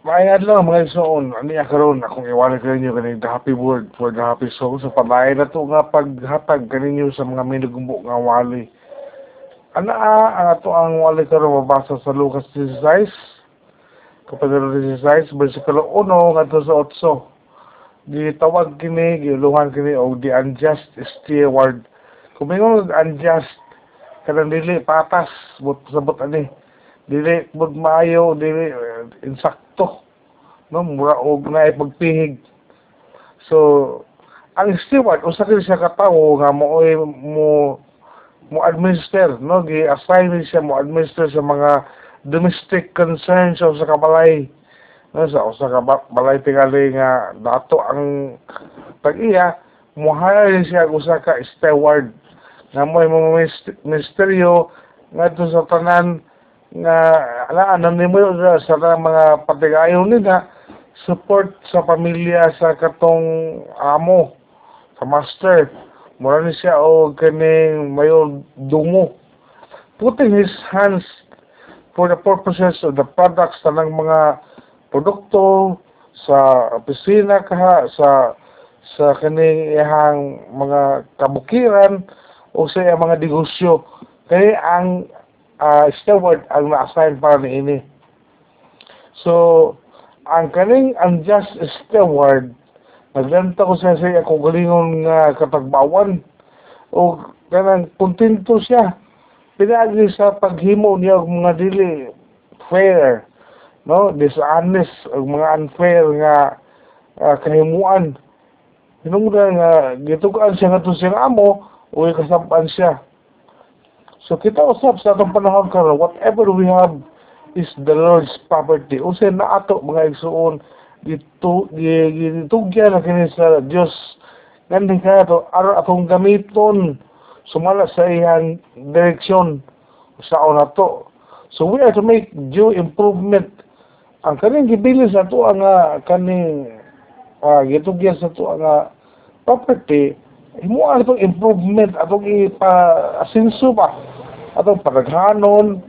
Maayad lang mga igsoon, ani karon akong iwala kaninyo kaning the happy word for the happy soul sa pamay na to nga paghatag kaninyo sa mga minugumbo nga wali. Ana ang ato ang wali karon mabasa sa Lucas 16 kapitulo 16 bersikulo 1 ngadto sa 8. Gitawag kini, giuluhan kini og the unjust steward. Kung mingon unjust kanang dili patas but sabot ani dili bud maayo dili uh, insakto no? Mura og na pagpihig so ang steward usa kini siya ka tawo nga mo mo mo administer no? Gi-assign siya mo administer sa mga domestic concerns sa usa ka balay. No sa usa ka balay tingali nga dato ang pag-iya mo hire siya usa ka steward. Nga mo ministeryo ngadto sa tanan nga ala alam nimo sa mga patigayon nila support sa pamilya sa katong amo sa master. Mura ni siya o kaning mayo dungo. Putting his hands for the purposes of the products tanang mga produkto sa opisina kaha sa sa kaning ihang mga kabukiran o sa mga negosyo. Kaya ang uh, steward ang na-assign para ni ini. So, ang kaning unjust steward, naglanta ko siya sa akong galingon nga katagbawan o kanang kontento siya. Pinagi sa paghimo niya og mga dili fair, no? Dishonest, og mga unfair nga uh, kahimuan. Hinungdan nga gitugaan siya nga siyang amo, o kasapan siya So kita usap sa atong panahon karon whatever we have is the Lord's property. Usa na ato mga igsuon dito gitugya na kini sa Dios ngani ka to aron atong gamiton sumala sa iyang direksyon sa na to. So we have to make due improvement. Ang kaning gibili sa to ang kaning uh, gitugya sa to ang property imo atong improvement atong ipa-asenso ba atong paghanon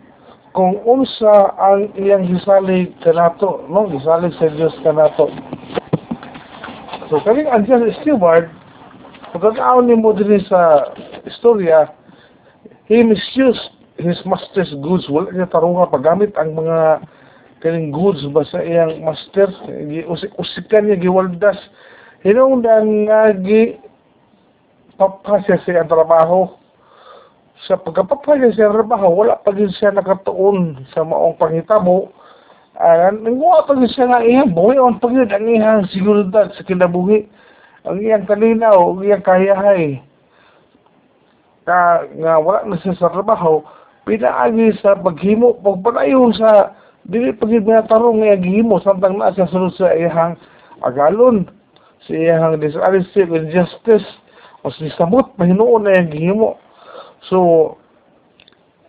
kung unsa ang iyang gisalig kanato no? Gisalig sa Dios kanato so kaning andyan steward pagkakaon ni mo din sa istorya he misused his master's goods. Wala niya tarunga paggamit ang mga kaning goods ba sa iyang master. Usikan niya giwaldas. Hinungdan nga gi papasya sa iyang trabaho sa pagkapapaya siya trabaho, wala pa din siya nakatuon sa maong pangitabo. Uh, Nanguha pa din siya nga iyang buhay, ang pagod ang iyang seguridad sa kinabuhi. Ang iyang kanina o ang iyang kayahay. Ka, nga wala na siya sa trabaho, pinaagi sa paghimo, pagpadayon sa dili pagid na tarong nga gihimo samtang na siya sunod sa iyang agalon sa iyang dishonesty and justice mas nisamot mahinuon na yung gihimo So,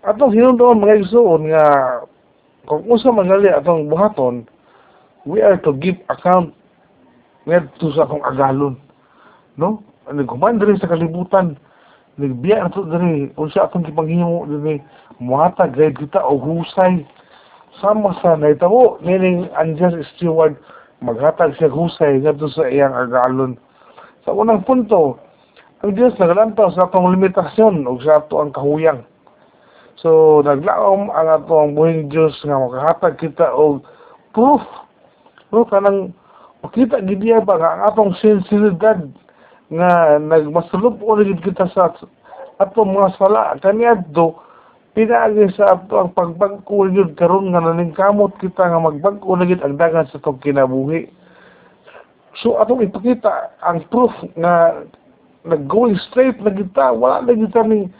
atong hinundoon mga igsoon nga kung usa magali atong buhaton, we are to give account ngadto sa akong agalon. No? Naghuman diri sa kalibutan, nagbiya na to diri, unsa atong gipanghimo diri, muhata grade kita o husay. Sama sa naitabo, meaning unjust steward, maghatag siya husay ngadto sa iyang agalon. Sa unang punto, ang Diyos nagalantaw sa atong limitasyon o sa ato ang kahuyang. So, naglaom ang ato ang buhing Diyos nga makahatag kita o proof. No, kanang makita gidiya ba nga ang atong sinsilidad nga nagmasulop nagid kita sa atong mga sala kaniadto pinaagi sa ato ang yun karon nga naningkamot kita nga magbagko na ang dagan sa atong kinabuhi. So atong ipakita ang proof nga nag-going straight na kita, wala na kita ni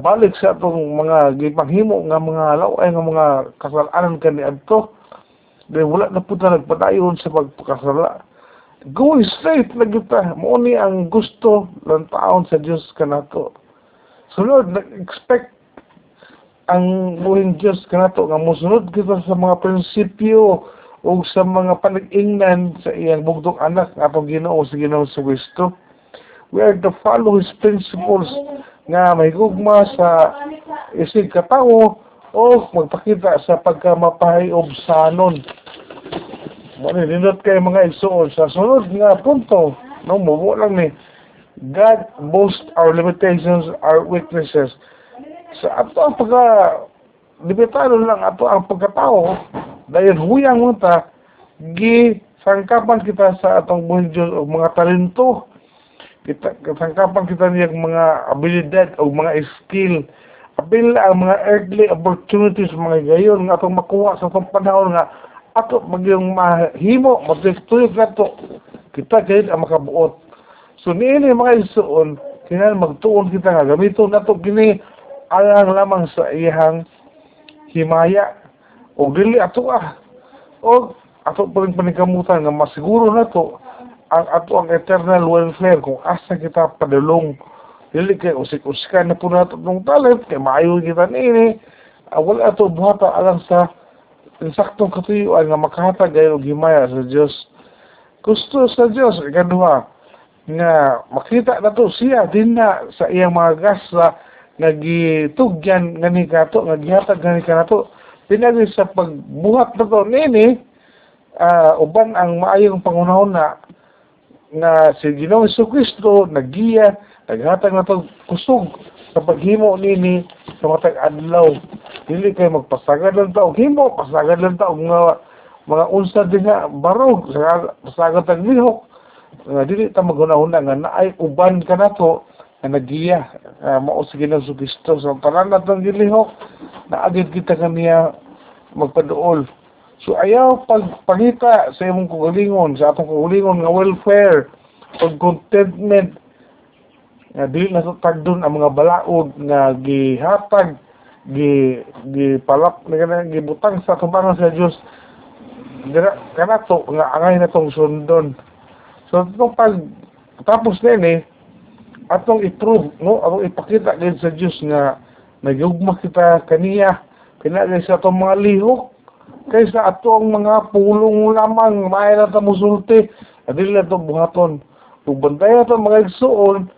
balik sa atong mga gipanghimo nga mga laway nga mga kasalanan kani adto. Dahil wala na po na nagpadayon sa pagpakasala. Going straight na kita mo ni ang gusto ng taon sa Diyos kanato. So Lord nag-expect ang buhing Diyos kanato nga musunod kita sa mga prinsipyo o sa mga panag-ingnan sa iyang bugtong anak atong Ginoo sa Ginoo sa Kristo we are to follow His principles nga may gugma sa isig katao o magpakita sa pagkamapahay obsanon. mo ni nindot kay mga igsuon sa sunod nga punto no mo lang ni God boast our limitations our weaknesses. Sa ato ang pagka limitado lang ato ang pagkatao dahil huyang mo ta gi sangkapan kita sa atong buhay Diyos o mga talento kita sangkapan kita niyang mga abilidad o mga skill. Apil ang mga earthly opportunities mga gayon nga atong makuha sa atong panahon nga ato magyong mahimo magtuyok nato kita kay ang makabuot. So niini mga isuon kinahanglan magtuon kita nga gamiton nato kini alang lamang sa iyang himaya. O dili ato ah. O ato pa rin panikamutan nga masiguro na to ang ato ang eternal welfare kung asa kita padulong dili kay usik-usikan na po nato ng talent kay maayo kita nini uh, wala ato buhata alang sa insaktong katuyuan nga makahatag gayon og himaya sa Dios gusto sa Dios ikaduha nga makita na to siya din na sa iyang mga gasa nga gitugyan ngani kato nga gihatag ngani kanato pinagi sa pagbuhat na to nini uh, uban ang maayong pangunahon na nga si Ginoong Kristo nagiya naghatag na to kusog sa paghimo nini sa matag adlaw dili kay magpasagad lang ta og himo pasagad lang ta og mga mga unsa din nga barog pasagad tag lihok. Nga dili ta maghunahuna nga naay uban kanato nga nagiya uh, mao si Ginoong Kristo sa tanan natong gilihok naagid kita kaniya magpaduol So ayaw pagpangita sa imong kagalingon, sa atong kagalingon nga welfare, pag contentment, nga dili na tagdon ang mga balaod nga gihatag, gi gipalap kana gibutang sa tubangan sa Dios. Dira kanato nga angay na tong sundon. So itong pag tapos na ini, atong i-prove, no? atong ipakita din sa Dios nga nagyugma kita kaniya, pinagay sa atong mga lihok, kaysa ato ang mga pulong lamang may na musulti. Adil na buhaton. Ug bantay na mga igsuon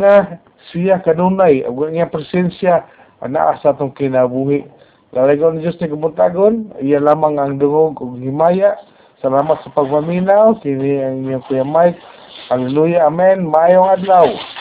nga siya kanunay. Ang nga presensya ana sa atong kinabuhi. Lalagaw ni Diyos ni kabuntagon iya lamang ang dungog ug himaya. Salamat sa pagmaminaw. Kini ang iyong kuya Mike. Hallelujah Amen. Mayong adlaw